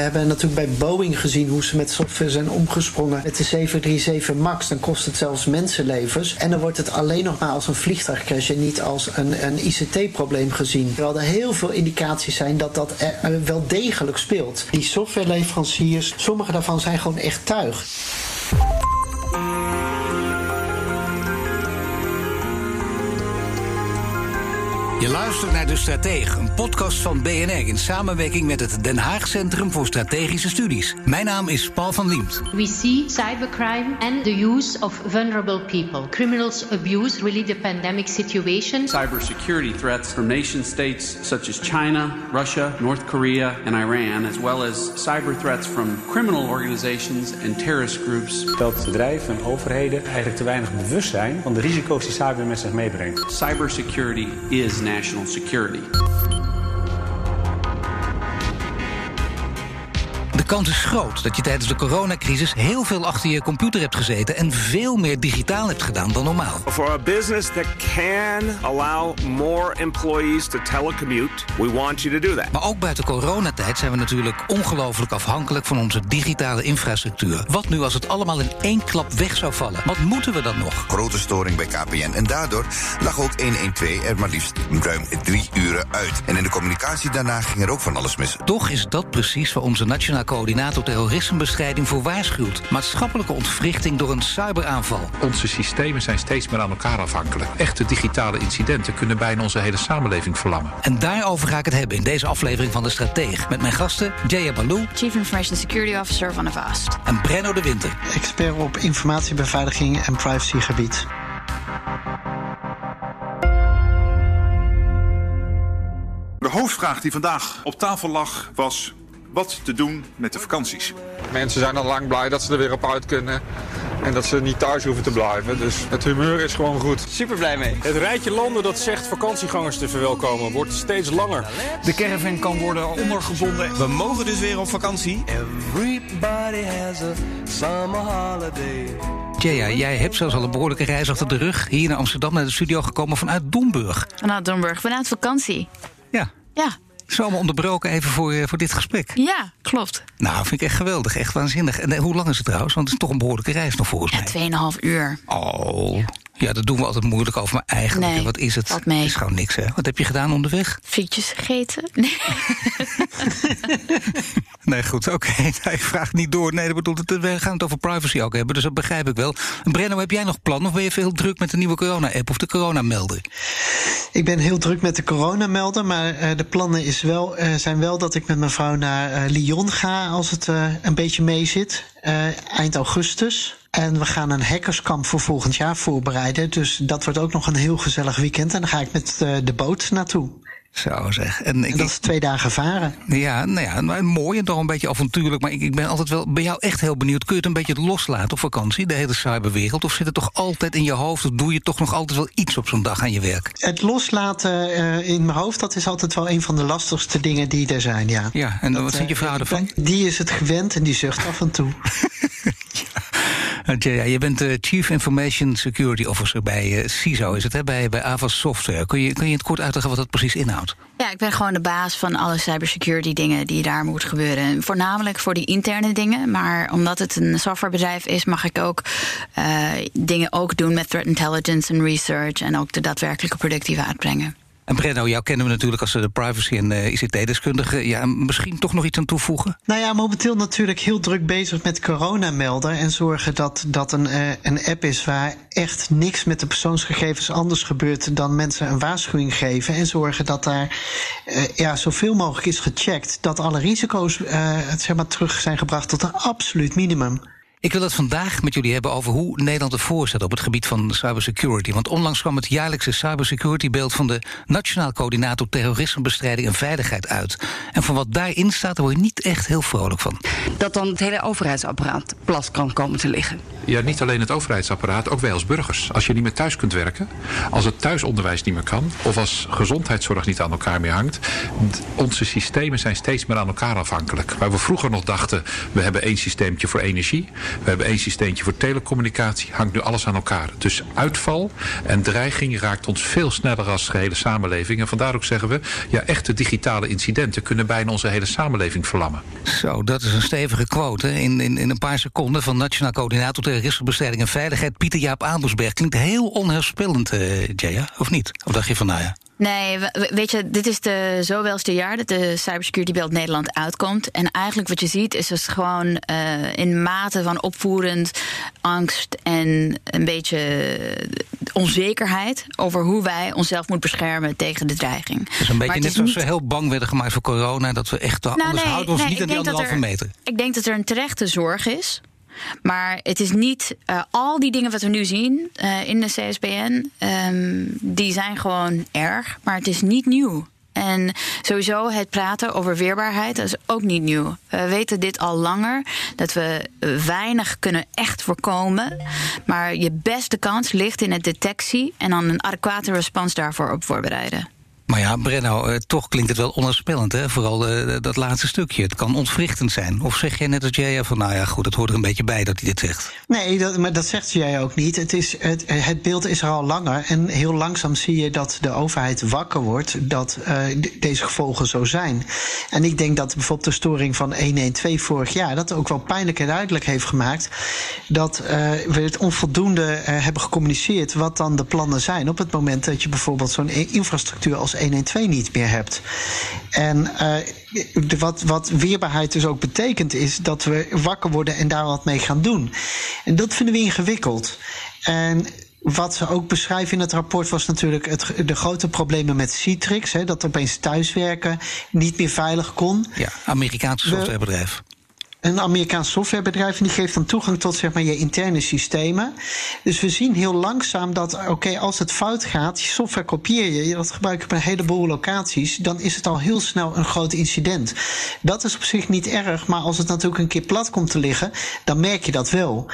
We hebben natuurlijk bij Boeing gezien hoe ze met software zijn omgesprongen. Met de 737 MAX, dan kost het zelfs mensenlevens. En dan wordt het alleen nog maar als een vliegtuigcrash en niet als een, een ICT-probleem gezien. Terwijl er heel veel indicaties zijn dat dat er wel degelijk speelt. Die softwareleveranciers, sommige daarvan zijn gewoon echt tuig. Je luistert naar De Stratege, een podcast van BNR in samenwerking met het Den Haag Centrum voor Strategische Studies. Mijn naam is Paul van Liemt. We see cybercrime and the use of vulnerable people. Criminals abuse really the pandemic situation. Cybersecurity threats from nation states such as China, Russia, North Korea, and Iran, as well as cyber threats from criminal organizations and terrorist groups. Dat bedrijven en overheden eigenlijk te weinig bewust zijn van de risico's die cyber met zich meebrengt. Cybersecurity is national security. Kans is groot dat je tijdens de coronacrisis heel veel achter je computer hebt gezeten en veel meer digitaal hebt gedaan dan normaal. For a business that can allow more employees to telecommute, we want you to do that. Maar ook buiten coronatijd zijn we natuurlijk ongelooflijk afhankelijk van onze digitale infrastructuur. Wat nu als het allemaal in één klap weg zou vallen? Wat moeten we dan nog? Grote storing bij KPN en daardoor lag ook 112 er maar liefst ruim drie uren uit. En in de communicatie daarna ging er ook van alles mis. Toch is dat precies waar onze nationale coördinator terrorismebestrijding voor waarschuwt. Maatschappelijke ontwrichting door een cyberaanval. Onze systemen zijn steeds meer aan elkaar afhankelijk. Echte digitale incidenten kunnen bijna onze hele samenleving verlammen. En daarover ga ik het hebben in deze aflevering van De Strateeg. Met mijn gasten Jaya Balou, Chief Information Security Officer van Avast. En Brenno de Winter, expert op informatiebeveiliging en privacygebied. De hoofdvraag die vandaag op tafel lag was wat te doen met de vakanties. Mensen zijn al lang blij dat ze er weer op uit kunnen. En dat ze niet thuis hoeven te blijven. Dus het humeur is gewoon goed. Super blij mee. Het rijtje landen dat zegt vakantiegangers te verwelkomen wordt steeds langer. De caravan kan worden ondergebonden. We mogen dus weer op vakantie. Everybody has a summer holiday. Jaya, jij hebt zelfs al een behoorlijke reis achter de rug. Hier naar Amsterdam naar de studio gekomen vanuit Domburg. Vanuit Domburg, vanuit vakantie. Ja. Ja. Zomaar onderbroken even voor, voor dit gesprek. Ja, klopt. Nou, vind ik echt geweldig. Echt waanzinnig. En hoe lang is het trouwens? Want het is toch een behoorlijke reis nog volgens mij. Ja, 2,5 uur. Oh, ja, dat doen we altijd moeilijk over. Maar eigenlijk, nee, wat is het? Mee. is gewoon niks, hè? Wat heb je gedaan onderweg? Frietjes gegeten. Nee, nee goed, oké. Okay. ik vraag niet door. Nee, dat bedoelt het, we gaan het over privacy ook hebben, dus dat begrijp ik wel. Brenno, heb jij nog plannen of ben je veel druk met de nieuwe corona-app of de coronamelder? Ik ben heel druk met de coronamelder, maar uh, de plannen is wel, uh, zijn wel dat ik met mijn vrouw naar uh, Lyon ga als het een beetje mee zit. eind augustus. En we gaan een hackerskamp voor volgend jaar voorbereiden. Dus dat wordt ook nog een heel gezellig weekend. En dan ga ik met de boot naartoe. Zo zeg. En, ik, en dat is twee dagen varen. Ja, nou ja, mooi en toch een beetje avontuurlijk. Maar ik, ik ben altijd wel bij jou echt heel benieuwd. Kun je het een beetje loslaten op vakantie, de hele cyberwereld? Of zit het toch altijd in je hoofd? Of doe je toch nog altijd wel iets op zo'n dag aan je werk? Het loslaten uh, in mijn hoofd, dat is altijd wel een van de lastigste dingen die er zijn, ja. Ja, en dat, wat vindt je vrouw ervan? Die is het gewend en die zucht af en toe. ja. Jaya, je bent de Chief Information Security Officer bij uh, CISO, is het, hè? Bij, bij Avast Software. Kun je, kun je het kort uitleggen wat dat precies inhoudt? Ja, ik ben gewoon de baas van alle cybersecurity dingen die daar moet gebeuren. Voornamelijk voor die interne dingen. Maar omdat het een softwarebedrijf is, mag ik ook dingen ook doen met threat intelligence en research. En ook de daadwerkelijke producten die we uitbrengen. En Brenno, jou kennen we natuurlijk als de privacy- en uh, ICT-deskundige. Ja, misschien toch nog iets aan toevoegen? Nou ja, momenteel natuurlijk heel druk bezig met coronamelder. En zorgen dat dat een, uh, een app is waar echt niks met de persoonsgegevens anders gebeurt dan mensen een waarschuwing geven. En zorgen dat daar ja, zoveel mogelijk is gecheckt. Dat alle risico's zeg maar, terug zijn gebracht tot een absoluut minimum. Ik wil het vandaag met jullie hebben over hoe Nederland ervoor staat op het gebied van cybersecurity. Want onlangs kwam het jaarlijkse cybersecurity-beeld van de Nationaal Coördinator Terrorismebestrijding en Veiligheid uit. En van wat daarin staat, daar word je niet echt heel vrolijk van. Dat dan het hele overheidsapparaat plat kan komen te liggen. Ja, niet alleen het overheidsapparaat, ook wij als burgers. Als je niet meer thuis kunt werken, als het thuisonderwijs niet meer kan, of als gezondheidszorg niet aan elkaar meer hangt, onze systemen zijn steeds meer aan elkaar afhankelijk. Waar we vroeger nog dachten, we hebben één systeemtje voor energie, we hebben één systeemtje voor telecommunicatie, hangt nu alles aan elkaar. Dus uitval en dreiging raakt ons veel sneller als gehele samenleving. En vandaar ook zeggen we, ja, echte digitale incidenten kunnen bijna onze hele samenleving verlammen. Zo, dat is een stevige quote in, in, in een paar seconden van Nationaal Coördinator Terrorismebestrijding en Veiligheid, Pieter Jaap Aandelsberg. Klinkt heel onheilspellend, uh, Jaya, of niet? Of dacht je van, nou ja. Nee, weet je, dit is de zoveelste jaar dat de Cybersecurity Beeld Nederland uitkomt. En eigenlijk wat je ziet is dus gewoon uh, in mate van opvoerend angst en een beetje onzekerheid over hoe wij onszelf moeten beschermen tegen de dreiging. Dus een beetje net zoals niet... we heel bang werden gemaakt voor corona, dat we echt nou, anders nee, houden ons nee, niet aan die anderhalve meter. Ik denk dat er een terechte zorg is. Maar het is niet uh, al die dingen wat we nu zien uh, in de CSPN, um, die zijn gewoon erg, maar het is niet nieuw. En sowieso het praten over weerbaarheid, is ook niet nieuw. We weten dit al langer, dat we weinig kunnen echt voorkomen. Maar je beste kans ligt in het detectie en dan een adequate respons daarvoor op voorbereiden. Maar ja, Brenno, eh, toch klinkt het wel onheilspellend, hè? Vooral eh, dat laatste stukje. Het kan ontwrichtend zijn. Of zeg jij net als jij van, nou ja, goed, het hoort er een beetje bij dat hij dit zegt? Nee, dat, maar dat zegt jij ook niet. Het, is, het, het beeld is er al langer. En heel langzaam zie je dat de overheid wakker wordt dat deze gevolgen zo zijn. En ik denk dat bijvoorbeeld de storing van 112 vorig jaar... dat ook wel pijnlijk en duidelijk heeft gemaakt... dat we het onvoldoende hebben gecommuniceerd wat dan de plannen zijn... op het moment dat je bijvoorbeeld zo'n infrastructuur als 112 niet meer hebt. En uh, wat, wat weerbaarheid dus ook betekent, is dat we wakker worden en daar wat mee gaan doen. En dat vinden we ingewikkeld. En wat ze ook beschrijven in het rapport was natuurlijk het, de grote problemen met Citrix. Hè, dat opeens thuiswerken niet meer veilig kon. Ja, Amerikaanse softwarebedrijf een Amerikaans softwarebedrijf en die geeft dan toegang tot zeg maar, je interne systemen. Dus we zien heel langzaam dat, oké, als het fout gaat, software kopieer je, dat gebruik je op een heleboel locaties, dan is het al heel snel een groot incident. Dat is op zich niet erg, maar als het natuurlijk een keer plat komt te liggen, dan merk je dat wel.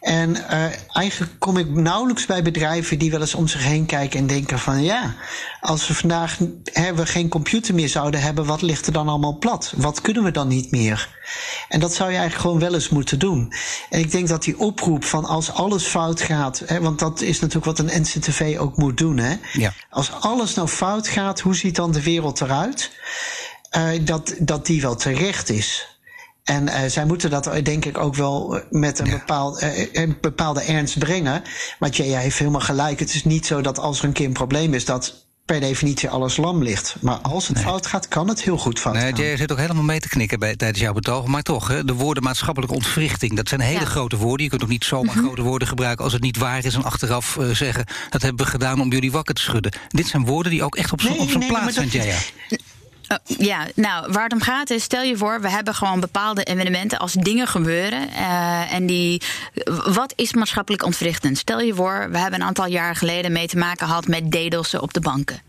En uh, eigenlijk kom ik nauwelijks bij bedrijven die wel eens om zich heen kijken en denken van ja, als we vandaag hè, we geen computer meer zouden hebben, wat ligt er dan allemaal plat? Wat kunnen we dan niet meer? En dat zou je eigenlijk gewoon wel eens moeten doen. En ik denk dat die oproep van als alles fout gaat, hè, want dat is natuurlijk wat een NCTV ook moet doen. Hè? Ja. Als alles nou fout gaat, hoe ziet dan de wereld eruit? Uh, dat, dat die wel terecht is. En uh, zij moeten dat denk ik ook wel met een, ja. bepaald, uh, een bepaalde ernst brengen. Maar jij heeft helemaal gelijk. Het is niet zo dat als er een keer een probleem is, dat per definitie alles lam ligt. Maar als het nee. fout gaat, kan het heel goed fout nee, gaan. Jij zit ook helemaal mee te knikken bij, tijdens jouw betoog. Maar toch, hè, de woorden maatschappelijke ontwrichting... dat zijn hele ja. grote woorden. Je kunt ook niet zomaar mm -hmm. grote woorden gebruiken... als het niet waar is en achteraf uh, zeggen... dat hebben we gedaan om jullie wakker te schudden. Dit zijn woorden die ook echt op zijn nee, nee, plaats zijn, Jaya. Uh, ja, nou, waar het om gaat is, stel je voor, we hebben gewoon bepaalde evenementen als dingen gebeuren. Uh, en die, wat is maatschappelijk ontwrichtend? Stel je voor, we hebben een aantal jaar geleden mee te maken gehad met DDoS'en op de banken.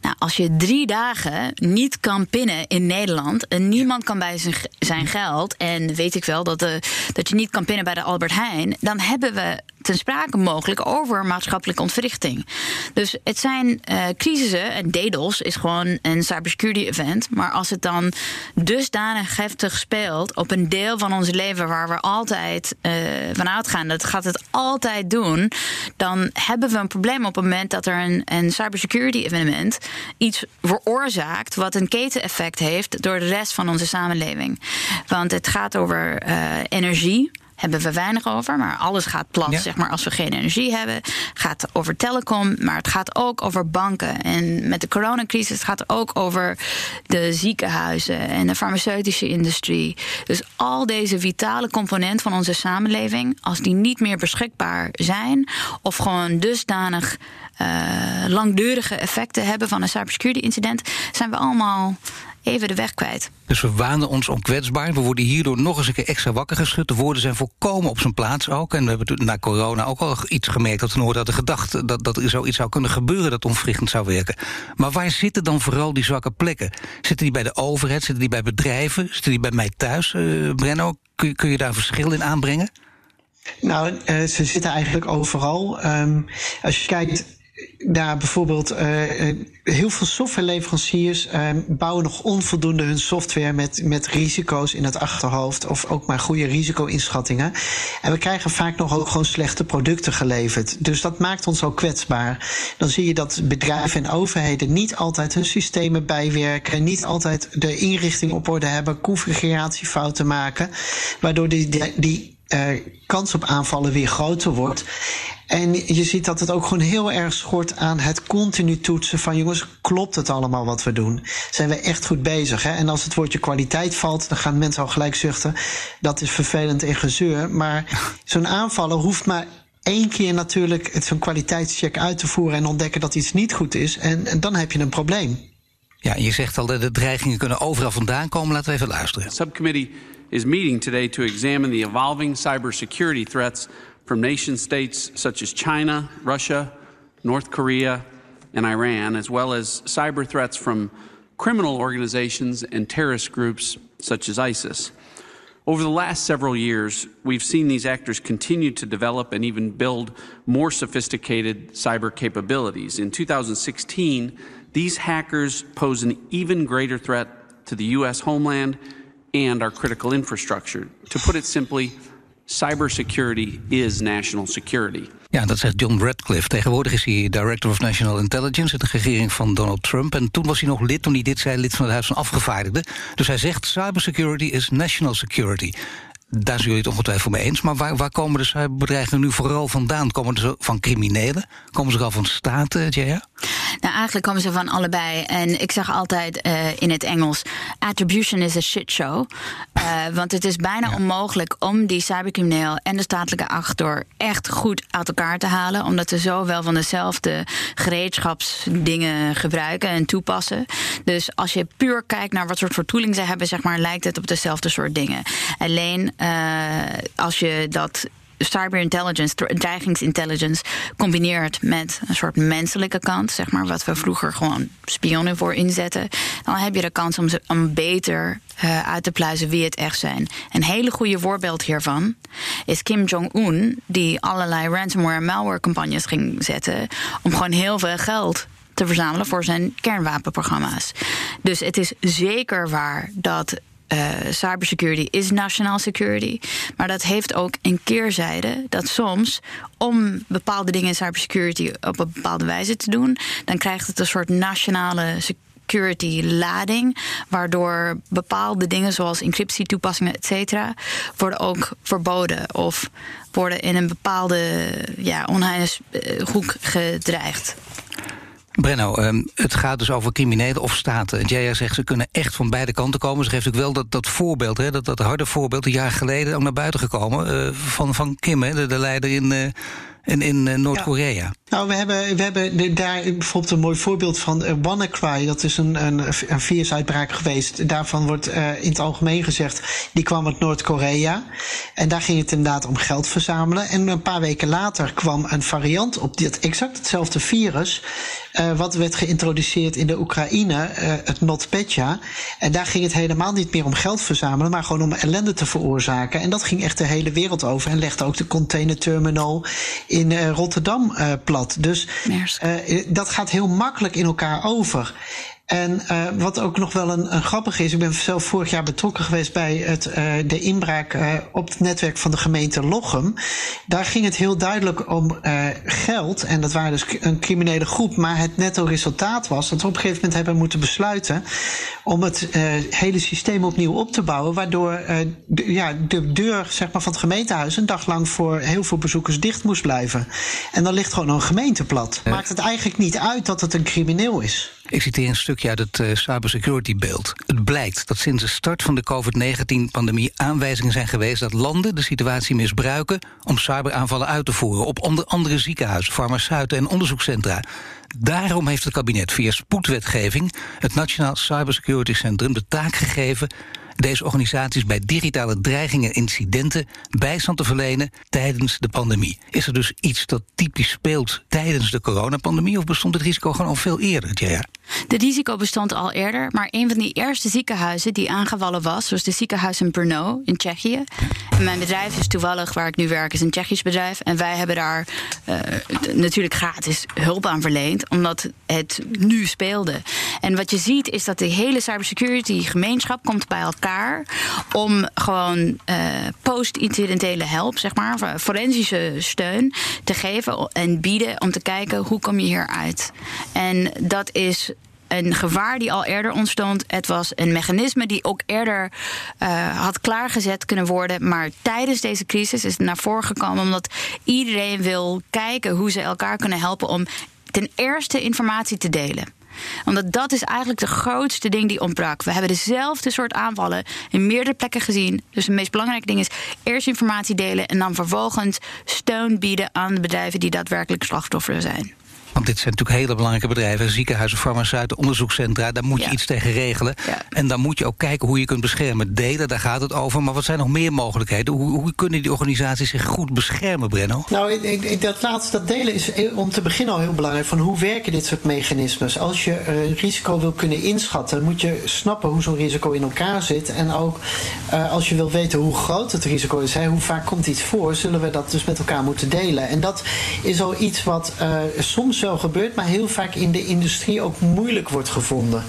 Nou, als je drie dagen niet kan pinnen in Nederland en niemand kan bij zijn, zijn geld, en weet ik wel dat, de, dat je niet kan pinnen bij de Albert Heijn, dan hebben we ten sprake mogelijk over maatschappelijke ontwrichting. Dus het zijn uh, crisissen, en DDoS is gewoon een cybersecurity event, maar als het dan dusdanig heftig speelt op een deel van ons leven waar we altijd uh, van uitgaan, dat gaat het altijd doen, dan hebben we een probleem op het moment dat er een, een cybersecurity evenement iets veroorzaakt wat een keteneffect heeft door de rest van onze samenleving. Want het gaat over uh, energie hebben we weinig over. Maar alles gaat plat, ja. zeg maar, als we geen energie hebben. gaat over telecom, maar het gaat ook over banken. En met de coronacrisis gaat het ook over de ziekenhuizen en de farmaceutische industrie. Dus al deze vitale componenten van onze samenleving, als die niet meer beschikbaar zijn, of gewoon dusdanig uh, langdurige effecten hebben van een cybersecurity incident, zijn we allemaal even de weg kwijt. Dus we waanden ons onkwetsbaar. We worden hierdoor nog eens een keer extra wakker geschud. De woorden zijn volkomen op zijn plaats ook. En we hebben na corona ook al iets gemerkt dat we nooit hadden gedacht dat, dat er zoiets zou kunnen gebeuren dat onwrichtend zou werken. Maar waar zitten dan vooral die zwakke plekken? Zitten die bij de overheid? Zitten die bij bedrijven? Zitten die bij mij thuis, uh, Brenno? Kun je, kun je daar verschil in aanbrengen? Nou, uh, ze zitten eigenlijk overal. Um, als je kijkt daar bijvoorbeeld uh, heel veel softwareleveranciers uh, bouwen nog onvoldoende hun software met, met risico's in het achterhoofd of ook maar goede risico-inschattingen. En we krijgen vaak nog ook gewoon slechte producten geleverd. Dus dat maakt ons ook kwetsbaar. Dan zie je dat bedrijven en overheden niet altijd hun systemen bijwerken, niet altijd de inrichting op orde hebben, configuratiefouten maken, waardoor die, die, uh, kans op aanvallen weer groter wordt. En je ziet dat het ook gewoon heel erg schort aan het continu toetsen van jongens, klopt het allemaal wat we doen? Zijn we echt goed bezig? Hè? En als het woordje kwaliteit valt, dan gaan mensen al gelijk zuchten. Dat is vervelend en gezeur. Maar zo'n aanvaller hoeft maar één keer natuurlijk zo'n kwaliteitscheck uit te voeren en ontdekken dat iets niet goed is. En, en dan heb je een probleem. Ja, je zegt al dat de dreigingen kunnen overal vandaan komen. Laten we even luisteren. Subcommittee is meeting today to examine the evolving cybersecurity threats from nation states such as China, Russia, North Korea, and Iran, as well as cyber threats from criminal organizations and terrorist groups such as ISIS. Over the last several years, we've seen these actors continue to develop and even build more sophisticated cyber capabilities. In 2016, these hackers pose an even greater threat to the U.S. homeland and our critical infrastructure. To put it simply, cybersecurity is national security. Ja, dat zegt John Radcliffe. Tegenwoordig is hij Director of National Intelligence... in de regering van Donald Trump. En toen was hij nog lid, toen hij dit zei, lid van het Huis van Afgevaardigden. Dus hij zegt, cybersecurity is national security. Daar zijn jullie het ongetwijfeld mee eens. Maar waar, waar komen de cyberbedreigingen nu vooral vandaan? Komen ze van criminelen? Komen ze al van staten, Jaya? Nou, eigenlijk komen ze van allebei. En ik zeg altijd uh, in het Engels: attribution is a shit show. Uh, want het is bijna ja. onmogelijk om die cybercrimineel en de statelijke actor echt goed uit elkaar te halen. Omdat ze zo wel van dezelfde gereedschapsdingen gebruiken en toepassen. Dus als je puur kijkt naar wat soort vertoeling ze hebben, zeg maar, lijkt het op dezelfde soort dingen. Alleen als je dat cyberintelligence, dreigingsintelligence, combineert met een soort menselijke kant, zeg maar, wat we vroeger gewoon spionnen voor inzetten, dan heb je de kans om, ze, om beter uh, uit te pluizen wie het echt zijn. Een hele goede voorbeeld hiervan is Kim Jong-un, die allerlei ransomware en malware campagnes ging zetten om gewoon heel veel geld te verzamelen voor zijn kernwapenprogramma's. Dus het is zeker waar dat uh, cybersecurity is nationaal security. Maar dat heeft ook een keerzijde. Dat soms, om bepaalde dingen in cybersecurity op een bepaalde wijze te doen, dan krijgt het een soort nationale security lading, waardoor bepaalde dingen zoals encryptietoepassingen, et cetera, worden ook verboden of worden in een bepaalde ja, onheilige hoek gedreigd. Brenno, um, het gaat dus over criminelen of staten. Jaya zegt ze kunnen echt van beide kanten komen. Ze geeft ook wel dat, dat voorbeeld, hè, dat, dat harde voorbeeld... een jaar geleden ook naar buiten gekomen uh, van, van Kim, hè, de, de leider in... Uh, in, in uh, Noord-Korea. Nou, we hebben, we hebben daar bijvoorbeeld een mooi voorbeeld van uh, WannaCry. Dat is een, een, een virusuitbraak geweest. Daarvan wordt uh, in het algemeen gezegd, die kwam uit Noord-Korea. En daar ging het inderdaad om geld verzamelen. En een paar weken later kwam een variant op dit exact hetzelfde virus. Uh, wat werd geïntroduceerd in de Oekraïne, het NotPetya. En daar ging het helemaal niet meer om geld verzamelen, maar gewoon om ellende te veroorzaken. En dat ging echt de hele wereld over. En legde ook de containerterminal in Rotterdam plat. Dus uh, dat gaat heel makkelijk in elkaar over. En uh, wat ook nog wel een, een, grappig is, ik ben zelf vorig jaar betrokken geweest bij het, uh, de inbraak uh, op het netwerk van de gemeente Lochem. Daar ging het heel duidelijk om geld. En dat waren dus een criminele groep. Maar het netto resultaat was dat we op een gegeven moment hebben moeten besluiten om het hele systeem opnieuw op te bouwen. Waardoor de, ja, de deur zeg maar, van het gemeentehuis een dag lang voor heel veel bezoekers dicht moest blijven. En dan ligt gewoon een gemeente plat. Maakt het eigenlijk niet uit dat het een crimineel is. Ik citeer een stukje uit het uh, cybersecurity beeld. Het blijkt dat sinds de start van de COVID-19-pandemie aanwijzingen zijn geweest dat landen de situatie misbruiken om cyberaanvallen uit te voeren op onder andere ziekenhuizen, farmaceuten en onderzoekscentra. Daarom heeft het kabinet via spoedwetgeving het Nationaal Cybersecurity Centrum de taak gegeven deze organisaties bij digitale dreigingen en incidenten bijstand te verlenen tijdens de pandemie. Is er dus iets dat typisch speelt tijdens de coronapandemie of bestond het risico gewoon al veel eerder, Jaya? De risico bestond al eerder, maar een van die eerste ziekenhuizen die aangevallen was, was de ziekenhuis in Brno in Tsjechië. En mijn bedrijf is toevallig waar ik nu werk, is een Tsjechisch bedrijf. En wij hebben daar uh, natuurlijk gratis hulp aan verleend, omdat het nu speelde. En wat je ziet is dat de hele cybersecurity gemeenschap komt bij elkaar om gewoon uh, post-incidentele help, zeg maar, forensische steun te geven en bieden om te kijken hoe kom je hieruit. En dat is een gevaar die al eerder ontstond. Het was een mechanisme die ook eerder uh, had klaargezet kunnen worden. Maar tijdens deze crisis is het naar voren gekomen omdat iedereen wil kijken hoe ze elkaar kunnen helpen om ten eerste informatie te delen omdat dat is eigenlijk de grootste ding die ontbrak. We hebben dezelfde soort aanvallen in meerdere plekken gezien. Dus het meest belangrijke ding is eerst informatie delen en dan vervolgens steun bieden aan de bedrijven die daadwerkelijk slachtoffer zijn. Want dit zijn natuurlijk hele belangrijke bedrijven. Ziekenhuizen, farmaceuten, onderzoekscentra. Daar moet je iets tegen regelen. En dan moet je ook kijken hoe je kunt beschermen. Delen, daar gaat het over. Maar wat zijn nog meer mogelijkheden? Hoe, hoe kunnen die organisaties zich goed beschermen, Brenno? Nou, ik, ik, dat laatste, dat delen is om te beginnen al heel belangrijk. Van hoe werken dit soort mechanismes? Als je een risico wil kunnen inschatten, moet je snappen hoe zo'n risico in elkaar zit. En ook uh, als je wil weten hoe groot het risico is, hè, hoe vaak komt iets voor, zullen we dat dus met elkaar moeten delen. En dat is al iets wat uh, soms wel gebeurt, maar heel vaak in de industrie ook moeilijk wordt gevonden.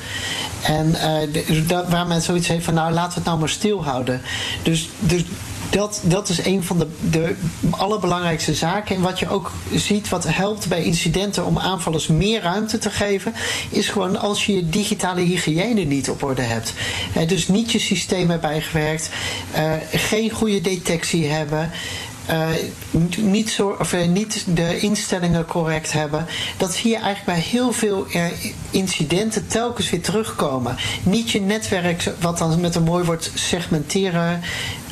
En uh, dat, waar men zoiets heeft van, nou laten we het nou maar stilhouden. Dus, dus dat, dat is een van de, de allerbelangrijkste zaken. En wat je ook ziet, wat helpt bij incidenten om aanvallers meer ruimte te geven, is gewoon als je je digitale hygiëne niet op orde hebt. dus niet je systeem erbij gewerkt, uh, geen goede detectie hebben. Uh, niet, zo, of, uh, niet de instellingen correct hebben. Dat zie je eigenlijk bij heel veel uh, incidenten telkens weer terugkomen. Niet je netwerk, wat dan met een mooi woord segmenteren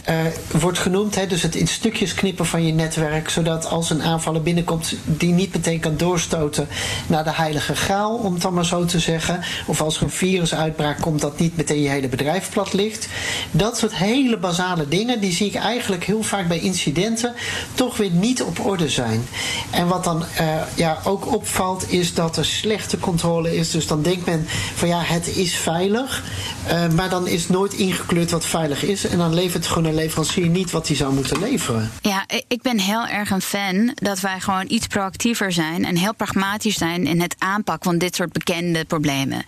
uh, wordt genoemd. Hè, dus het in stukjes knippen van je netwerk. Zodat als een aanvaller binnenkomt, die niet meteen kan doorstoten naar de heilige graal, om het dan maar zo te zeggen. Of als er een virusuitbraak komt, dat niet meteen je hele bedrijf plat ligt. Dat soort hele basale dingen, die zie ik eigenlijk heel vaak bij incidenten toch weer niet op orde zijn. En wat dan uh, ja, ook opvalt, is dat er slechte controle is. Dus dan denkt men van ja, het is veilig. Uh, maar dan is nooit ingekleurd wat veilig is. En dan levert het gewoon een leverancier niet wat hij zou moeten leveren. Ja, ik ben heel erg een fan dat wij gewoon iets proactiever zijn en heel pragmatisch zijn in het aanpakken van dit soort bekende problemen.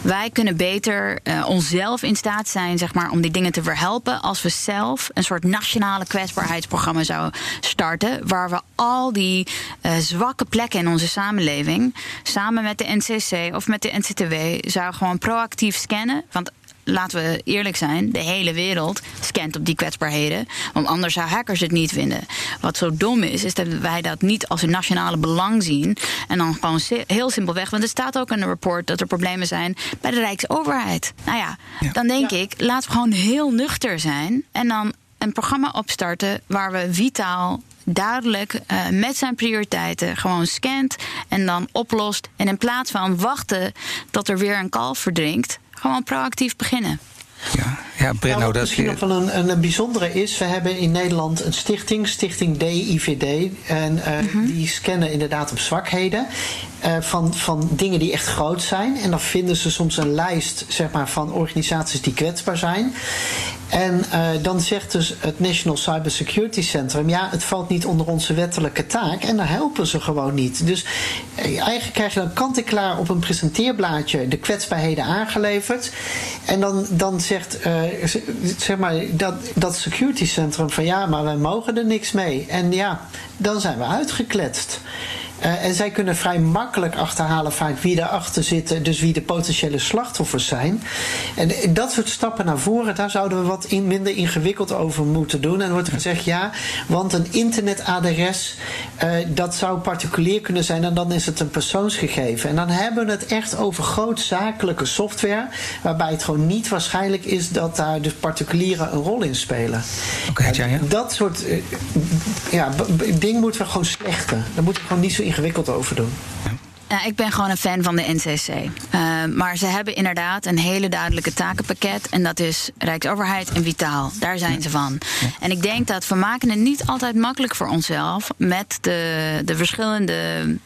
Wij kunnen beter uh, onszelf in staat zijn zeg maar, om die dingen te verhelpen als we zelf een soort nationale kwetsbaarheidsprogramma zouden starten. Waar we al die uh, zwakke plekken in onze samenleving samen met de NCC of met de NCTW zouden gewoon proactief scannen. Want laten we eerlijk zijn, de hele wereld scant op die kwetsbaarheden. Want anders zou hackers het niet vinden. Wat zo dom is, is dat wij dat niet als een nationale belang zien. En dan gewoon heel simpelweg. Want er staat ook in een rapport dat er problemen zijn bij de Rijksoverheid. Nou ja, ja. dan denk ja. ik, laten we gewoon heel nuchter zijn. En dan een programma opstarten waar we vitaal duidelijk uh, met zijn prioriteiten gewoon scant en dan oplost. En in plaats van wachten tot er weer een kalf verdrinkt, gewoon proactief beginnen. Ja, ja Brenno, nou, dat misschien nog wel een, een, bijzondere is, we hebben in Nederland een stichting, Stichting DIVD. En uh, mm -hmm. die scannen inderdaad op zwakheden. Uh, van, van dingen die echt groot zijn. En dan vinden ze soms een lijst zeg maar, van organisaties die kwetsbaar zijn. En uh, dan zegt dus het National Cyber Security Centrum: ja, het valt niet onder onze wettelijke taak. En dan helpen ze gewoon niet. Dus uh, eigenlijk krijg je dan kant-en-klaar op een presenteerblaadje de kwetsbaarheden aangeleverd. En dan, dan zegt zeg maar, dat, dat security centrum van ja, maar wij mogen er niks mee. En ja, dan zijn we uitgekletst. Uh, en zij kunnen vrij makkelijk achterhalen vaak wie daarachter zit, dus wie de potentiële slachtoffers zijn. En dat soort stappen naar voren, daar zouden we wat in, minder ingewikkeld over moeten doen. En dan wordt er gezegd ja, want een internetadres, uh, dat zou particulier kunnen zijn en dan is het een persoonsgegeven. En dan hebben we het echt over grootzakelijke software, waarbij het gewoon niet waarschijnlijk is dat daar de particulieren een rol in spelen. Okay, ja, ja. Dat soort uh, ja, ding moeten we gewoon slechten. Daar moeten we gewoon niet zo ingewikkeld over doen. Ja, ik ben gewoon een fan van de NCC. Uh, maar ze hebben inderdaad een hele duidelijke takenpakket. En dat is Rijksoverheid en Vitaal. Daar zijn ze van. En ik denk dat we maken het niet altijd makkelijk voor onszelf... met de, de verschillende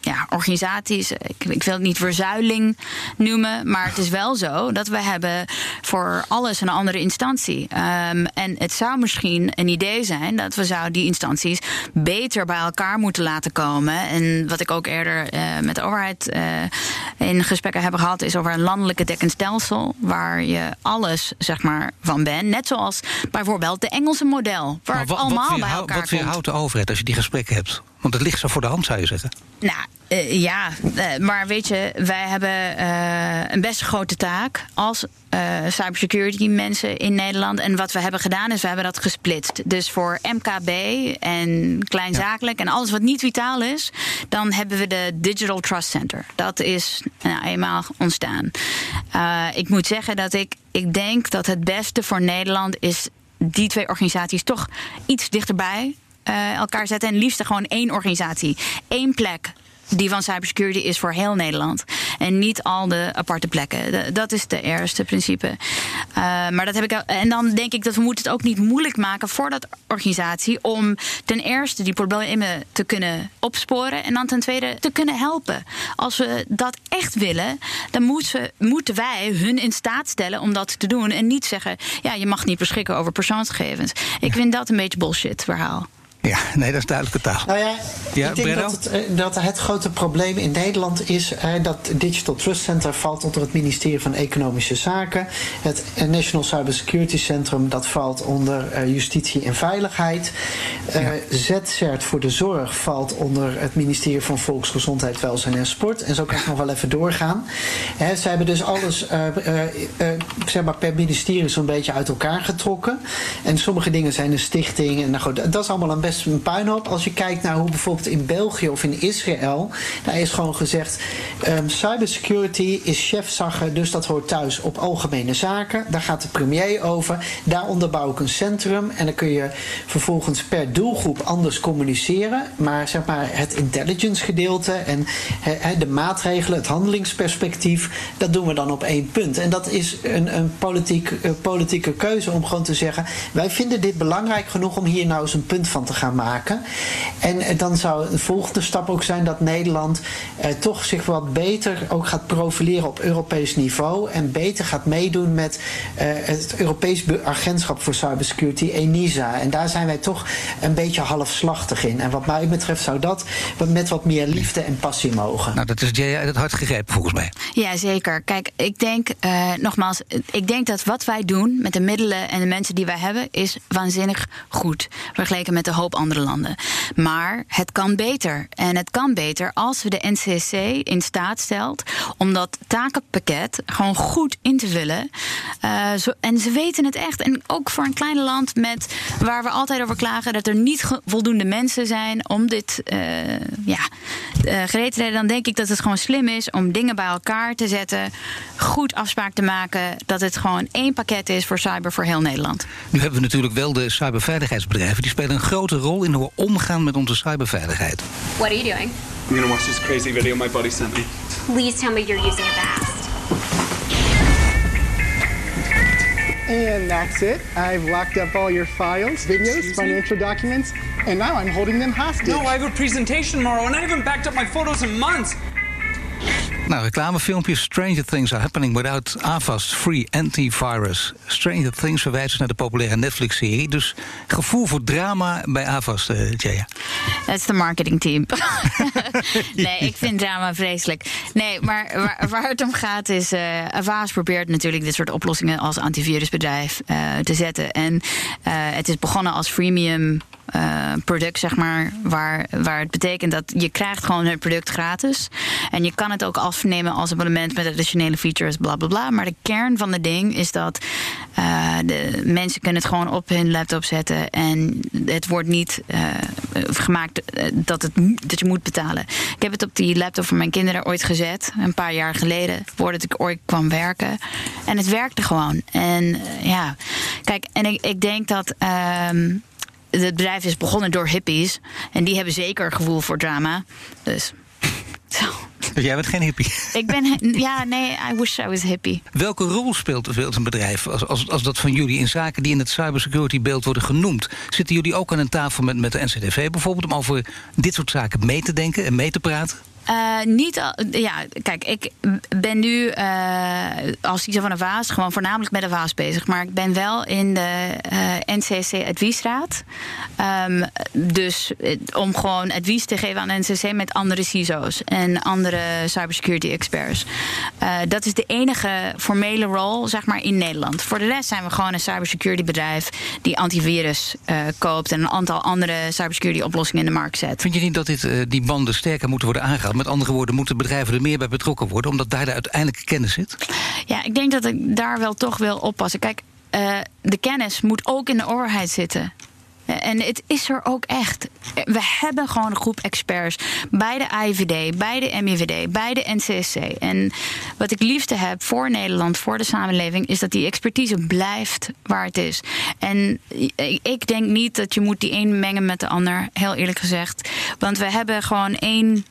ja, organisaties. Ik, ik, wil het niet verzuiling noemen. Maar het is wel zo dat we hebben voor alles een andere instantie. Um, en het zou misschien een idee zijn... dat we zouden die instanties beter bij elkaar moeten laten komen. En wat ik ook eerder uh, met de overheid uh, in gesprekken hebben gehad, is over een landelijke dekkend stelsel. Waar je alles zeg maar, van bent. Net zoals bijvoorbeeld de Engelse model. Waar maar wat, het allemaal wat bij elkaar Wat weerhoudt de overheid als je die gesprekken hebt? Want het ligt zo voor de hand, zou je zeggen. Nou, uh, ja, uh, maar weet je, wij hebben uh, een best grote taak als cybersecurity mensen in Nederland. En wat we hebben gedaan is, we hebben dat gesplitst. Dus voor MKB en kleinzakelijk ja. en alles wat niet vitaal is, dan hebben we de Digital Trust Center. Dat is nou, eenmaal ontstaan. ik moet zeggen dat ik, ik denk dat het beste voor Nederland is die twee organisaties toch iets dichterbij uh, elkaar zetten. En liefst gewoon één organisatie, één plek die van cybersecurity is voor heel Nederland. En niet al de aparte plekken. Dat is de eerste principe. Uh, maar dat heb ik. En dan denk ik dat we moeten het ook niet moeilijk maken voor dat organisatie. Om ten eerste die problemen te kunnen opsporen. En dan ten tweede te kunnen helpen. Als we dat echt willen, dan moeten, we, moeten wij hun in staat stellen om dat te doen. En niet zeggen: ja, je mag niet beschikken over persoonsgegevens. Ik vind dat een beetje bullshit verhaal. Ja, nee, dat is duidelijke taal. Nou ja, ja ik denk dat het, dat het, grote probleem in Nederland is dat Digital Trust Center valt onder het ministerie van Economische Zaken. Het National Cybersecurity Centrum dat valt onder uh, Justitie en Veiligheid. Uh, ja. ZCERT voor de zorg valt onder het ministerie van Volksgezondheid, Welzijn en Sport. En zo kan ik nog wel even doorgaan. He, ze hebben dus alles zeg maar per ministerie zo'n beetje uit elkaar getrokken. En sommige dingen zijn een stichting. En nou goed, dat is allemaal een best een puinhoop. Als je kijkt naar hoe bijvoorbeeld in België of in Israël, daar is gewoon gezegd: um, cybersecurity is chefzagger, dus dat hoort thuis op algemene zaken. Daar gaat de premier over. Daar onderbouw ik een centrum en dan kun je vervolgens per doelgroep anders communiceren. Maar zeg maar het intelligence gedeelte en de maatregelen, het handelingsperspectief, dat doen we dan op één punt. En dat is een, een politiek, uh, politieke keuze om gewoon te zeggen: wij vinden dit belangrijk genoeg om hier nou eens een punt van te gaan gaan maken. En dan zou de volgende stap ook zijn dat Nederland eh, toch zich wat beter ook gaat profileren op Europees niveau. En beter gaat meedoen met eh, het Europees Agentschap voor Cybersecurity, ENISA. En daar zijn wij toch een beetje halfslachtig in. En wat mij betreft zou dat met wat meer liefde en passie mogen. Nou, dat is jij uit het hart gegrepen volgens mij. Ja, zeker. Kijk, ik denk uh, nogmaals, ik denk dat wat wij doen met de middelen en de mensen die wij hebben, is waanzinnig goed. Vergeleken met de hoop andere landen. Maar het kan beter. En het kan beter als we de NCC in staat stelt om dat takenpakket gewoon goed in te vullen. Uh, zo, en ze weten het echt. En ook voor een klein land met waar we altijd over klagen dat er niet voldoende mensen zijn om dit uh, ja, uh, gereed te redden. Dan denk ik dat het gewoon slim is om dingen bij elkaar te zetten. Goed afspraak te maken. Dat het gewoon één pakket is voor cyber voor heel Nederland. Nu hebben we natuurlijk wel de cyberveiligheidsbedrijven. Die spelen een grote rol in hoe we omgaan met onze cyberveiligheid. What are you doing? I'm gonna watch this crazy video my buddy sent me. Please tell me you're using a fast. And that's it. I've locked up all your files, videos, financial documents, and now I'm holding them hostage. No, I have a presentation tomorrow, and I haven't backed up my photos in months. Nou, reclamefilmpjes. Stranger Things are happening without Avast Free Antivirus. Stranger Things verwijst naar de populaire Netflix-serie. Dus gevoel voor drama bij Avast, uh, Jaya. Dat is de marketingteam. nee, ik vind drama vreselijk. Nee, maar waar, waar het om gaat is... Uh, Avast probeert natuurlijk dit soort oplossingen als antivirusbedrijf uh, te zetten. En het is begonnen als freemium uh, product, zeg maar, waar, waar het betekent dat je krijgt gewoon het product gratis. En je kan het ook afnemen als abonnement met additionele features, bla bla bla. Maar de kern van het ding is dat uh, de mensen kunnen het gewoon op hun laptop zetten en het wordt niet uh, gemaakt dat, het, dat je moet betalen. Ik heb het op die laptop van mijn kinderen ooit gezet, een paar jaar geleden, voordat ik ooit kwam werken. En het werkte gewoon. En ja, kijk, en ik, ik denk dat. Uh, het bedrijf is begonnen door hippies. En die hebben zeker gevoel voor drama. Dus. Zo. Dus jij bent geen hippie? Ik ben, ja, nee, I wish I was hippie. Welke rol speelt, speelt een bedrijf als, als, als dat van jullie in zaken die in het cybersecurity beeld worden genoemd? Zitten jullie ook aan een tafel met, met de NCTV bijvoorbeeld om over dit soort zaken mee te denken en mee te praten? Uh, niet ja, kijk, ik ben nu uh, als CISO van de Vaas gewoon voornamelijk met de Vaas bezig. Maar ik ben wel in de uh, NCC Adviesraad. Um, dus om gewoon advies te geven aan NCC met andere CISO's en andere cybersecurity experts. dat is de enige formele rol, zeg maar, in Nederland. Voor de rest zijn we gewoon een cybersecurity bedrijf die antivirus koopt en een aantal andere cybersecurity oplossingen in de markt zet. Vind je niet dat dit, die banden sterker moeten worden aangehaald? Met andere woorden, moeten bedrijven er meer bij betrokken worden, omdat daar de uiteindelijke kennis zit? Ja, ik denk dat ik daar wel toch wil oppassen. Kijk, uh, de kennis moet ook in de overheid zitten. En het is er ook echt. We hebben gewoon een groep experts bij de IVD, bij de MIVD, bij de NCSC. En wat ik liefste heb voor Nederland, voor de samenleving, is dat die expertise blijft waar het is. En ik denk niet dat je moet die een mengen met de ander, heel eerlijk gezegd. Want we hebben gewoon één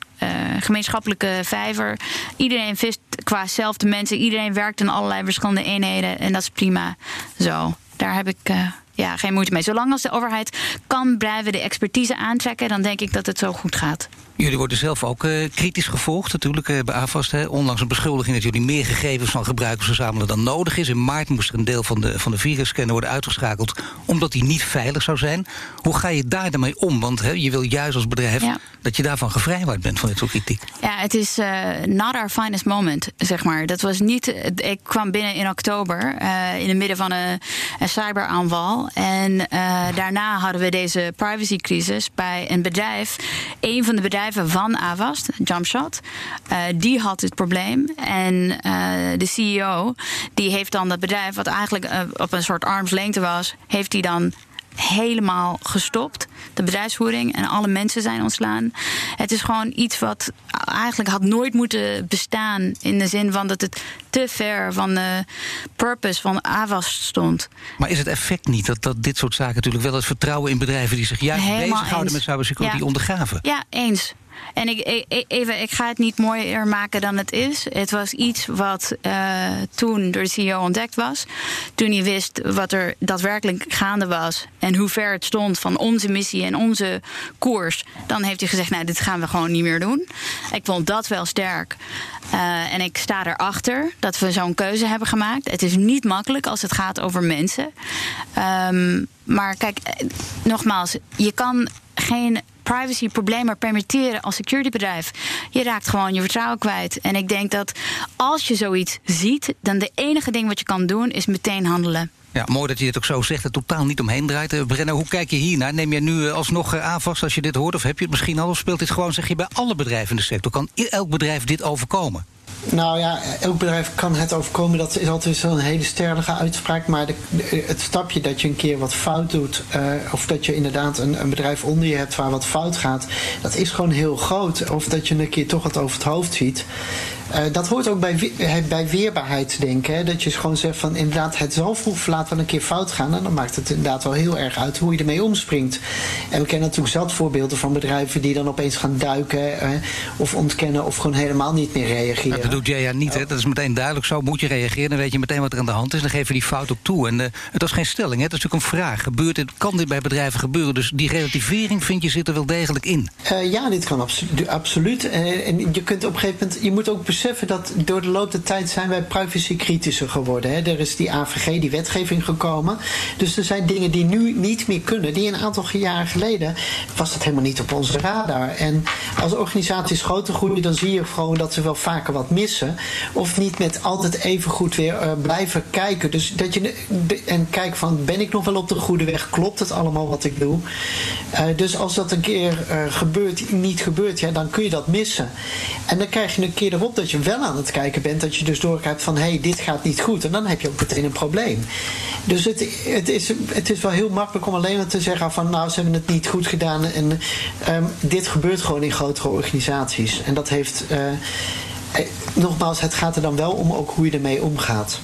gemeenschappelijke vijver. Iedereen vist qua zelfde mensen. Iedereen werkt in allerlei verschillende eenheden. En dat is prima zo. Daar heb ik. Uh, ja, geen moeite mee. Zolang als de overheid kan blijven de expertise aantrekken, dan denk ik dat het zo goed gaat. Jullie worden zelf ook uh, kritisch gevolgd, natuurlijk, uh, bij AFAST. Hè. Ondanks een beschuldiging dat jullie meer gegevens van gebruikers verzamelen dan nodig is. In maart moest er een deel van de, van de virusscanner worden uitgeschakeld, omdat die niet veilig zou zijn. Hoe ga je daar dan mee om? Want hè, je wil juist als bedrijf ja. dat je daarvan gevrijwaard bent van dit soort kritiek. Ja, het is uh, not our finest moment, zeg maar. Dat was niet. Ik kwam binnen in oktober, in het midden van een, een cyberaanval. En daarna hadden we deze privacycrisis bij een bedrijf. Een van de bedrijven van Avast, Jumpshot, uh, die had het probleem. En uh, de CEO, die heeft dan dat bedrijf, wat eigenlijk uh, op een soort armslengte was, heeft hij dan helemaal gestopt. De bedrijfsvoering en alle mensen zijn ontslaan. Het is gewoon iets wat eigenlijk had nooit moeten bestaan. In de zin van dat het te ver van de purpose van Avast stond. Maar is het effect niet dat, dat dit soort zaken natuurlijk wel het vertrouwen in bedrijven die zich juist bezighouden met cybersecurity ja. ondergraven? Ja, eens. En ik, ik, even, ik ga het niet mooier maken dan het is. Het was iets wat uh, toen door de CEO ontdekt was. Toen hij wist wat er daadwerkelijk gaande was en hoe ver het stond van onze missie en onze koers. Dan heeft hij gezegd: Nou, dit gaan we gewoon niet meer doen. Ik vond dat wel sterk. Uh, en ik sta erachter dat we zo'n keuze hebben gemaakt. Het is niet makkelijk als het gaat over mensen. Um, maar kijk, nogmaals, je kan geen privacyproblemen permitteren als securitybedrijf. Je raakt gewoon je vertrouwen kwijt. En ik denk dat als je zoiets ziet, dan de enige ding wat je kan doen is meteen handelen. Ja, mooi dat je dit ook zo zegt, het totaal niet omheen draait. Brenner, hoe kijk je hiernaar? Neem je nu alsnog aanvast als je dit hoort? Of heb je het misschien al? Of speelt dit gewoon, zeg je, bij alle bedrijven in de sector? Kan elk bedrijf dit overkomen? Nou ja, elk bedrijf kan het overkomen. Dat is altijd zo'n hele sterke uitspraak. Maar de, het stapje dat je een keer wat fout doet. Uh, of dat je inderdaad een, een, bedrijf onder je hebt waar wat fout gaat. Dat is gewoon heel groot. Of dat je een keer toch wat over het hoofd ziet. Uh, dat hoort ook bij, bij weerbaarheid, denk ik. Dat je gewoon zegt van inderdaad, het zal vroeg laat wel een keer fout gaan. En dan maakt het inderdaad wel heel erg uit hoe je ermee omspringt. En we kennen natuurlijk zat voorbeelden van bedrijven die dan opeens gaan duiken. Uh, of ontkennen of gewoon helemaal niet meer reageren. dat doet Jaya niet, hè? Dat is meteen duidelijk. Zo moet je reageren. Dan weet je meteen wat er aan de hand is. Dan geef je die fout ook toe. En uh, het was geen stelling, hè? Het is natuurlijk een vraag. Gebeurt dit, kan dit bij bedrijven gebeuren? Dus die relativering, vind je, zit er wel degelijk in? ja, dit kan absolu absoluut. en je kunt op een gegeven moment, je moet ook dat door de loop der tijd zijn wij privacy kritischer geworden. Hè. Er is die AVG, die wetgeving gekomen. Dus er zijn dingen die nu niet meer kunnen. Die een aantal jaren geleden was dat helemaal niet op onze radar. En als organisaties groter groeien, dan zie je gewoon dat ze wel vaker wat missen. Of niet met altijd even goed weer uh, blijven kijken. Dus dat je en kijk van ben ik nog wel op de goede weg? Klopt het allemaal wat ik doe? Uh, dus als dat een keer uh, gebeurt, niet gebeurt, ja, dan kun je dat missen. En dan krijg je een keer erop dat je wel aan het kijken bent, dat je dus doorkijkt van hé, hey, dit gaat niet goed. En dan heb je ook meteen een probleem. Dus het, het, is, het is wel heel makkelijk om alleen maar te zeggen van nou, ze hebben het niet goed gedaan. En um, dit gebeurt gewoon in grotere organisaties. En dat heeft. Uh, nogmaals, het gaat er dan wel om ook hoe je ermee omgaat.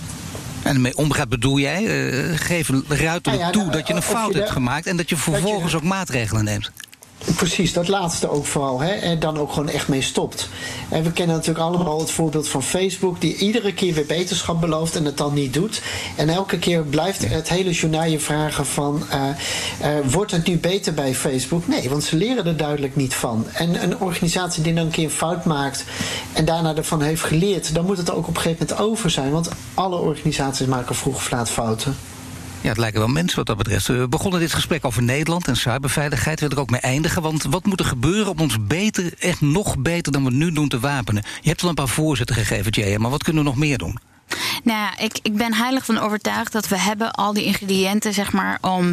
En ermee omgaat bedoel jij? Uh, geef ruiterlijk nou ja, toe nou, dat je een fout je hebt gemaakt en dat je vervolgens je, ook maatregelen neemt. Precies, dat laatste ook vooral. Hè? En dan ook gewoon echt mee stopt. En we kennen natuurlijk allemaal het voorbeeld van Facebook, die iedere keer weer beterschap belooft en het dan niet doet. En elke keer blijft het hele journaal je vragen van, uh, uh, wordt het nu beter bij Facebook? Nee, want ze leren er duidelijk niet van. En een organisatie die dan een keer een fout maakt en daarna ervan heeft geleerd, dan moet het ook op een gegeven moment over zijn. Want alle organisaties maken vroeg of laat fouten. Ja, het lijken wel mensen wat dat betreft. We begonnen dit gesprek over Nederland en cyberveiligheid. Wil ik ook mee eindigen. Want wat moet er gebeuren om ons beter, echt nog beter dan we nu doen, te wapenen? Je hebt wel een paar voorzetten gegeven, Jay, maar wat kunnen we nog meer doen? Nou ja, ik, ik ben heilig van overtuigd dat we hebben al die ingrediënten, zeg maar, om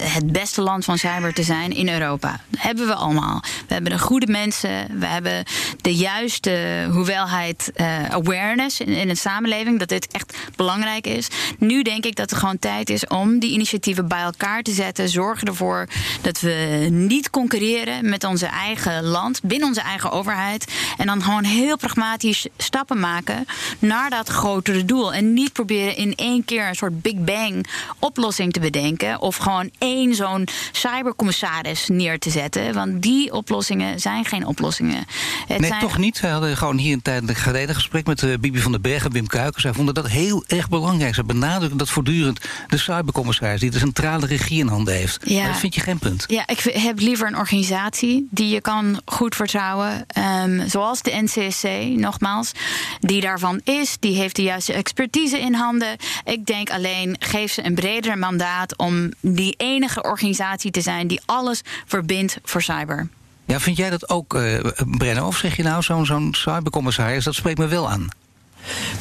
het beste land van cyber te zijn in Europa. Dat hebben we allemaal. We hebben de goede mensen, we hebben de juiste hoeveelheid uh, awareness in, in de samenleving, dat dit echt belangrijk is. Nu denk ik dat het gewoon tijd is om die initiatieven bij elkaar te zetten. Zorgen ervoor dat we niet concurreren met onze eigen land, binnen onze eigen overheid. En dan gewoon heel pragmatisch stappen maken naar dat grotere doel. En niet proberen in één keer een soort Big Bang oplossing te bedenken. Of gewoon één zo'n cybercommissaris neer te zetten. Want die oplossingen zijn geen oplossingen. Het nee, toch niet. We hadden gewoon hier een tijdelijk geleden gesprek met uh, Bibi van der Berg en Wim Kuikers. Zij vonden dat heel erg belangrijk. Ze benadrukken dat voortdurend de cybercommissaris die de centrale regie in handen heeft. Ja. Maar dat vind je geen punt. Ja, ik heb liever een organisatie die je kan goed vertrouwen. Um, zoals de NCSC, nogmaals. Die daarvan is, die heeft de juiste expertise in handen. Ik denk alleen, geef ze een breder mandaat om die enige organisatie te zijn die alles verbindt voor cyber. Ja, vind jij dat ook, uh, Brenno? Of zeg je nou zo'n zo'n cybercommissaris? Dat spreekt me wel aan.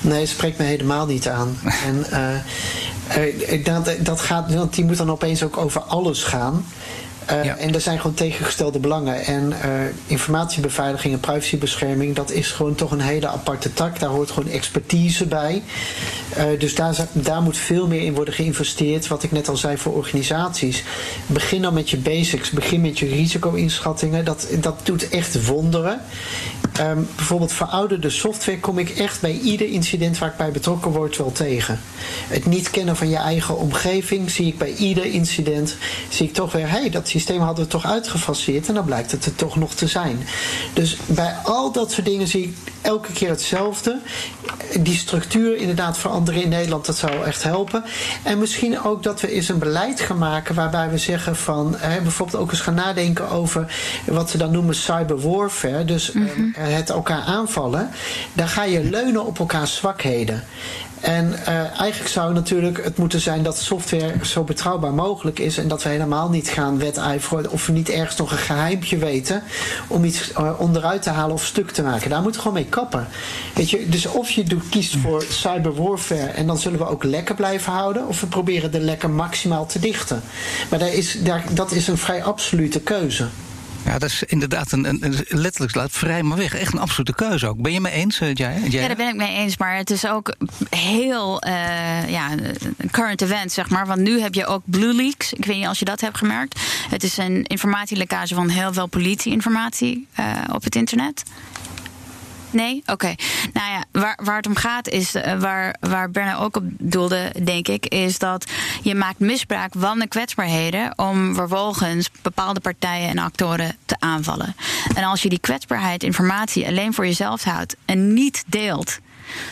Nee, het spreekt me helemaal niet aan. en uh, dat, dat gaat, want die moet dan opeens ook over alles gaan. Uh, En er zijn gewoon tegengestelde belangen. En uh, informatiebeveiliging en privacybescherming, dat is gewoon toch een hele aparte tak. Daar hoort gewoon expertise bij. Uh, dus daar, daar moet veel meer in worden geïnvesteerd. Wat ik net al zei voor organisaties. Begin dan met je basics. Begin met je risico-inschattingen. Dat, dat doet echt wonderen. Um, bijvoorbeeld verouderde software kom ik echt bij ieder incident waar ik bij betrokken word wel tegen. Het niet kennen van je eigen omgeving zie ik bij ieder incident. Zie ik toch weer, hé, hey, dat systeem hadden we toch uitgefaseerd en dan blijkt het er toch nog te zijn. Dus bij al dat soort dingen zie ik elke keer hetzelfde. Die structuur inderdaad veranderen in Nederland, dat zou echt helpen. En misschien ook dat we eens een beleid gaan maken waarbij we zeggen van, hè, bijvoorbeeld ook eens gaan nadenken over wat ze dan noemen cyber warfare. Dus mm -hmm. het elkaar aanvallen. Daar ga je leunen op elkaars zwakheden. En uh, eigenlijk zou natuurlijk het moeten zijn dat software zo betrouwbaar mogelijk is. En dat we helemaal niet gaan wedijveren of we niet ergens nog een geheimpje weten om iets uh, onderuit te halen of stuk te maken. Daar moeten we gewoon mee kappen. Weet je, dus of je doet, kiest voor cyber warfare en dan zullen we ook lekker blijven houden. Of we proberen de lekker maximaal te dichten. Maar daar is, daar, dat is een vrij absolute keuze. Ja, dat is inderdaad een, een, een letterlijk laat vrij maar weg. Echt een absolute keuze ook. Ben je mee eens, uh, jij? Ja, daar ben ik mee eens. Maar het is ook heel uh, ja, current event, zeg maar. Want nu heb je ook Blue Leaks. Ik weet niet als je dat hebt gemerkt. Het is een informatielekage van heel veel politieinformatie uh, op het internet. Nee? Oké. Nou ja, waar, waar het om gaat is, uh, waar, waar Berna ook op doelde, denk ik, is dat je maakt misbruik van de kwetsbaarheden om vervolgens bepaalde partijen en actoren te aanvallen. En als je die kwetsbaarheid informatie alleen voor jezelf houdt en niet deelt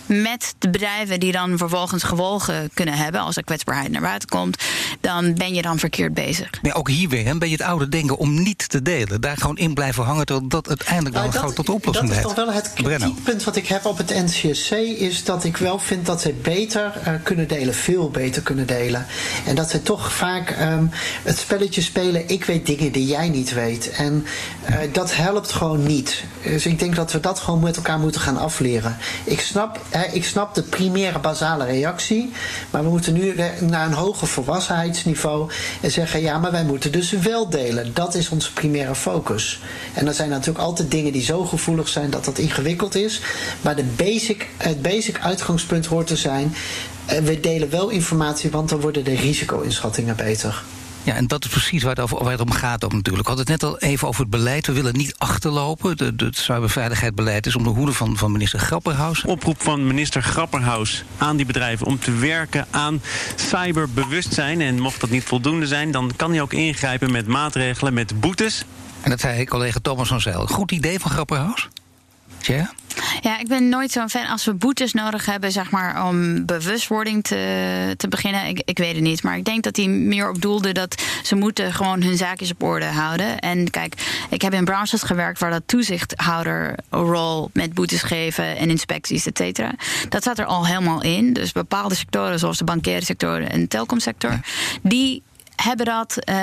met de bedrijven die dan vervolgens gevolgen kunnen hebben als er kwetsbaarheid naar buiten komt, dan ben je dan verkeerd bezig. Nee, ook hier weer een beetje het oude denken om niet te delen. Daar gewoon in blijven hangen tot dat uiteindelijk Nou, gewoon tot de oplossing Dat is leidt. toch wel het kritiekpunt wat ik heb op het NCSC... is dat ik wel vind dat zij beter eh, kunnen delen, veel beter kunnen delen. En dat zij toch vaak ehm, het spelletje spelen... ik weet dingen die jij niet weet. En eh, dat helpt gewoon niet. Dus ik denk dat we dat gewoon met elkaar moeten gaan afleren. Ik snap, ik snap de primaire basale reactie... maar we moeten nu naar een hoger volwassenheidsniveau... en zeggen, ja, maar wij moeten dus wel delen. Dat is onze primaire focus. En er zijn natuurlijk altijd dingen die zo gevoelig zijn dat dat ingewikkeld is. Maar de basic, het basic uitgangspunt hoort te zijn. eh, We delen wel informatie, want dan worden de risico-inschattingen beter. Ja, en dat is precies waar het, over, waar het om gaat ook natuurlijk. We hadden het net al even over het beleid. We willen niet achterlopen. De, de, het cyberveiligheidsbeleid is om de hoede van, van minister Grapperhaus. Oproep van minister Grapperhaus aan die bedrijven om te werken aan cyberbewustzijn. En mocht dat niet voldoende zijn, dan kan hij ook ingrijpen met maatregelen, met boetes. En dat zei collega Thomas van Zijl. Goed idee van Grapperhaus? Tja? Ja, ik ben nooit zo'n fan als we boetes nodig hebben, zeg maar, om bewustwording te, te beginnen. Ik, ik weet het niet. Maar ik denk dat hij meer op doelde dat ze moeten gewoon hun zaakjes op orde houden. En kijk, ik heb in branches gewerkt waar dat toezichthouderrol met boetes geven en inspecties, et cetera. Dat staat er al helemaal in. Dus bepaalde sectoren, zoals de bankaire sector en de telecomsector, die hebben dat. eh,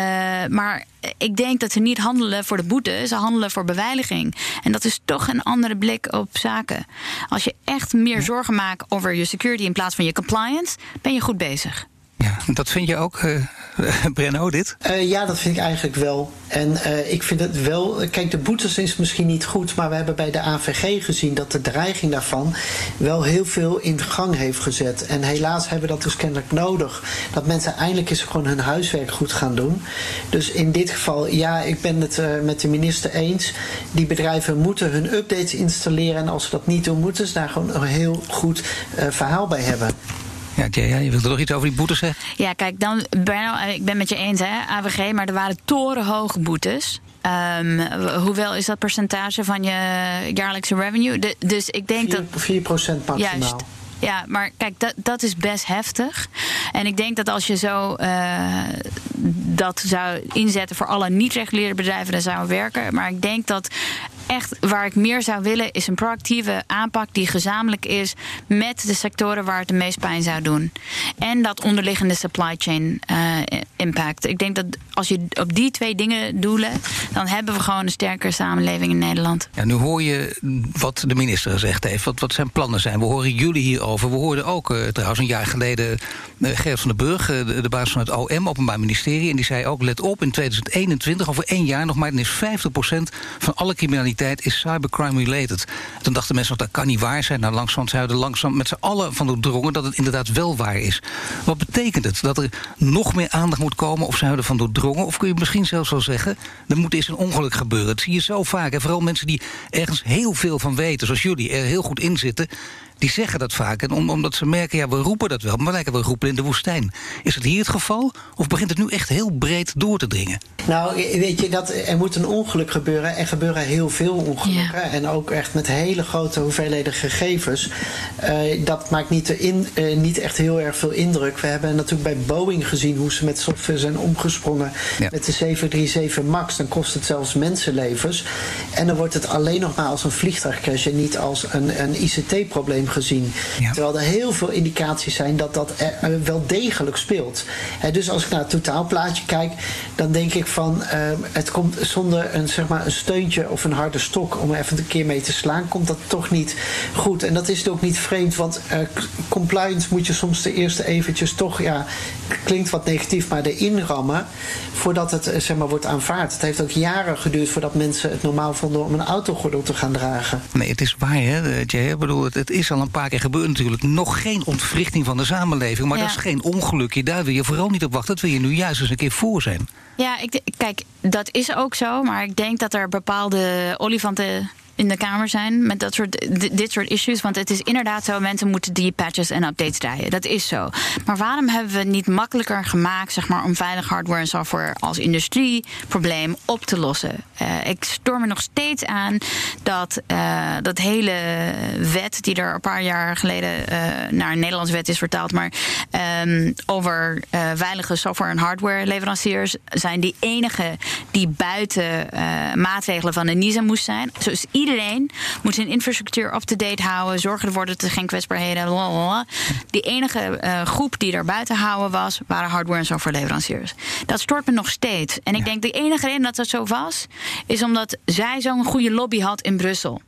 maar ik denk dat ze niet handelen voor de boete, ze handelen voor beveiliging. En dat is toch een andere blik op zaken. Als je echt meer zorgen maakt over je security in plaats van je compliance, ben je goed bezig. Dat vind je ook, eh Brenno, dit? Eh, ja, dat vind ik eigenlijk wel. En eh, ik vind het wel. Kijk, de boetes is misschien niet goed, maar we hebben bij de AVG gezien dat de dreiging daarvan wel heel veel in gang heeft gezet. En helaas hebben we dat dus kennelijk nodig. Dat mensen eindelijk eens gewoon hun huiswerk goed gaan doen. Dus in dit geval, ja, ik ben het met de minister eens. Die bedrijven moeten hun updates installeren. En als ze dat niet doen, moeten ze daar gewoon een heel goed verhaal bij hebben. Ja, Jaya, je wilde nog iets over die boetes zeggen? Ja, kijk, dan, Berno, eh, ik ben met je eens, hè, AWG, maar er waren torenhoge boetes. Ehm, hoeveel is dat percentage van je jaarlijkse revenue? De- dus ik denk dat. 4% maximaal. Juist. Ja, maar kijk, dat, dat is best heftig. En ik denk dat als je zo eh, dat zou inzetten voor alle niet-reguliere bedrijven, dan zou het werken. Maar ik denk dat echt waar ik meer zou willen, is een proactieve aanpak die gezamenlijk is met de sectoren waar het de meest pijn zou doen. En dat onderliggende supply chain eh, impact. Ik denk dat als je op die twee dingen doelen, dan hebben we gewoon een sterkere samenleving in Nederland. Ja, nu hoor je wat de minister gezegd heeft, wat, wat zijn plannen zijn. We horen jullie hierover. We hoorden ook eh, trouwens een jaar geleden Gerrit van den Burg, de, de baas van het OM, Openbaar Ministerie. En die zei ook, let op, in 2021, over één jaar nog maar, dan is 50% van alle criminaliteit is cybercrime related. Toen dachten mensen, dat kan niet waar zijn. Nou, langzaam er langzaam met z'n allen van doordrongen dat het inderdaad wel waar is. Wat betekent het? Dat er nog meer aandacht moet komen of we ervan doordrongen? Of kun je misschien zelfs wel zeggen, er moet eens een ongeluk gebeuren. Dat zie je zo vaak. En vooral mensen die ergens heel veel van weten, zoals jullie, er heel goed in zitten... die zeggen dat vaak. En om, omdat ze merken, ja, we roepen dat wel... maar we lijken wel roepen in de woestijn. Is het hier het geval? Of begint het nu echt heel breed door te dringen? Nou, weet je, dat, er moet een ongeluk gebeuren. Er gebeuren heel veel ongelukken. En ook echt met hele grote hoeveelheden gegevens. Eh, dat maakt niet, in, eh, niet echt heel erg veel indruk. We hebben natuurlijk bij Boeing gezien hoe ze met software zijn omgesprongen. Met de 737 MAX. Dan kost het zelfs mensenlevens. En dan wordt het alleen nog maar als een vliegtuigcrash en niet als een, een ICT-probleem gezien. Terwijl er heel veel indicaties zijn dat dat er, eh, wel degelijk speelt. Dus als ik naar het totaalplaatje kijk, dan denk ik van eh, het komt zonder een, zeg maar, een steuntje of een harde stok om er even een keer mee te slaan, komt dat toch niet goed. En dat is ook niet vreemd, want eh, compliance moet je soms de eerste eventjes toch, ja, klinkt wat negatief, maar erin rammen voordat het eh, zeg maar, wordt aanvaard. Het heeft ook jaren geduurd voordat mensen het normaal vonden om een autogordel te gaan dragen. Nee, het is waar, hè, eh, Jay. Ik bedoel, het, het is al een paar keer gebeurd natuurlijk. Nog geen ontwrichting van de samenleving. Maar Ja. dat is geen ongelukje. Daar wil je vooral niet op wachten. Dat wil je nu juist eens een keer voor zijn. Ja, ik, kijk, dat is ook zo. Maar ik denk dat er bepaalde olifanten in de Kamer zijn met dat soort, dit soort issues. Want het is inderdaad zo, mensen moeten die patches en updates draaien. Dat is zo. Maar waarom hebben we het niet makkelijker gemaakt, zeg maar, om veilig hardware en software als industrieprobleem op te lossen? Uh, ik stoor me nog steeds aan dat uh, dat hele wet, die er een paar jaar geleden uh, naar een Nederlandse wet is vertaald, maar um, over veilige software en hardware leveranciers zijn die enige die buiten maatregelen van de NISA moest zijn. Dus iedereen moet zijn infrastructuur up-to-date houden, zorgen ervoor dat er geen kwetsbaarheden. Blablabla. Die enige uh, groep die er buiten houden was, waren hardware- en softwareleveranciers. Dat stoort me nog steeds. En ik ja. denk de enige reden dat dat zo was, is omdat zij zo'n goede lobby had in Brussel.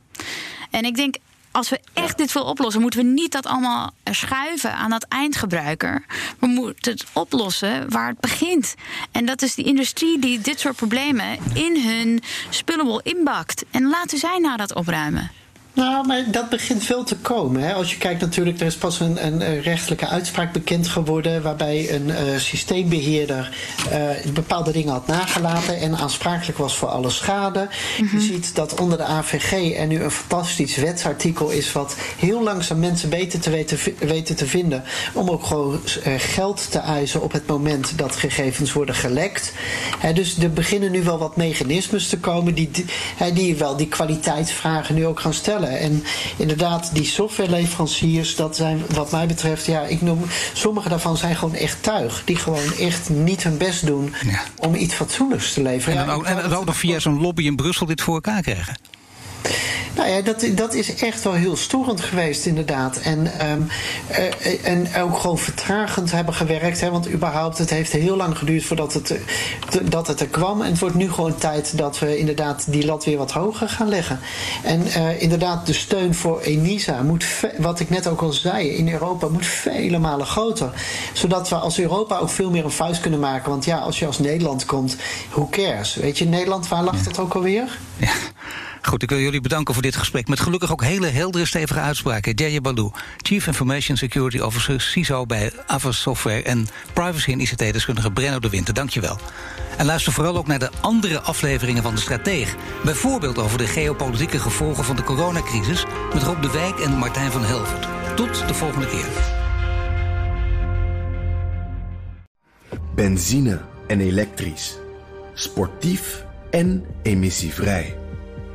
En ik denk, als we echt dit willen oplossen, moeten we niet dat allemaal schuiven aan dat eindgebruiker. We moeten het oplossen waar het begint. En dat is die industrie die dit soort problemen in hun spullenbol inbakt. En laten zij nou dat opruimen. Nou, maar dat begint veel te komen. Hè. Als je kijkt natuurlijk, er is pas een, een rechtelijke uitspraak bekend geworden... waarbij een uh, systeembeheerder uh, bepaalde dingen had nagelaten... en aansprakelijk was voor alle schade. Mm -hmm. Je ziet dat onder de AVG er nu een fantastisch wetsartikel is... wat heel langzaam mensen beter te weten, weten te vinden... om ook gewoon uh, geld te eisen op het moment dat gegevens worden gelekt. Hè, dus er beginnen nu wel wat mechanismes te komen... die, die, die wel die kwaliteitsvragen nu ook gaan stellen. En inderdaad, die softwareleveranciers, dat zijn wat mij betreft, ja, ik noem, sommige daarvan zijn gewoon echt tuig. Die gewoon echt niet hun best doen ja. om iets fatsoenlijks te leveren. En dan ook, ja, en ook nog via zo'n lobby in Brussel dit voor elkaar krijgen. Nou ja, dat, dat is echt wel heel storend geweest, inderdaad. En, um, uh, en ook gewoon vertragend hebben gewerkt. Hè, want überhaupt, het heeft heel lang geduurd voordat het, dat het er kwam. En het wordt nu gewoon tijd dat we inderdaad die lat weer wat hoger gaan leggen. En uh, inderdaad, de steun voor ENISA moet, wat ik net ook al zei, in Europa moet vele malen groter. Zodat we als Europa ook veel meer een vuist kunnen maken. Want ja, als je als Nederland komt, who cares? Weet je, Nederland, waar lag dat ook alweer? Ja. Goed, ik wil jullie bedanken voor dit gesprek. Met gelukkig ook hele heldere, stevige uitspraken. Jaya Balou, Chief Information Security Officer CISO bij Avas Software... en privacy- en ICT-deskundige Brenno de Winter. Dank je wel. En luister vooral ook naar de andere afleveringen van De Strateeg. Bijvoorbeeld over de geopolitieke gevolgen van de coronacrisis... met Rob de Wijk en Martijn van Helvert. Tot de volgende keer. Benzine en elektrisch. Sportief en emissievrij.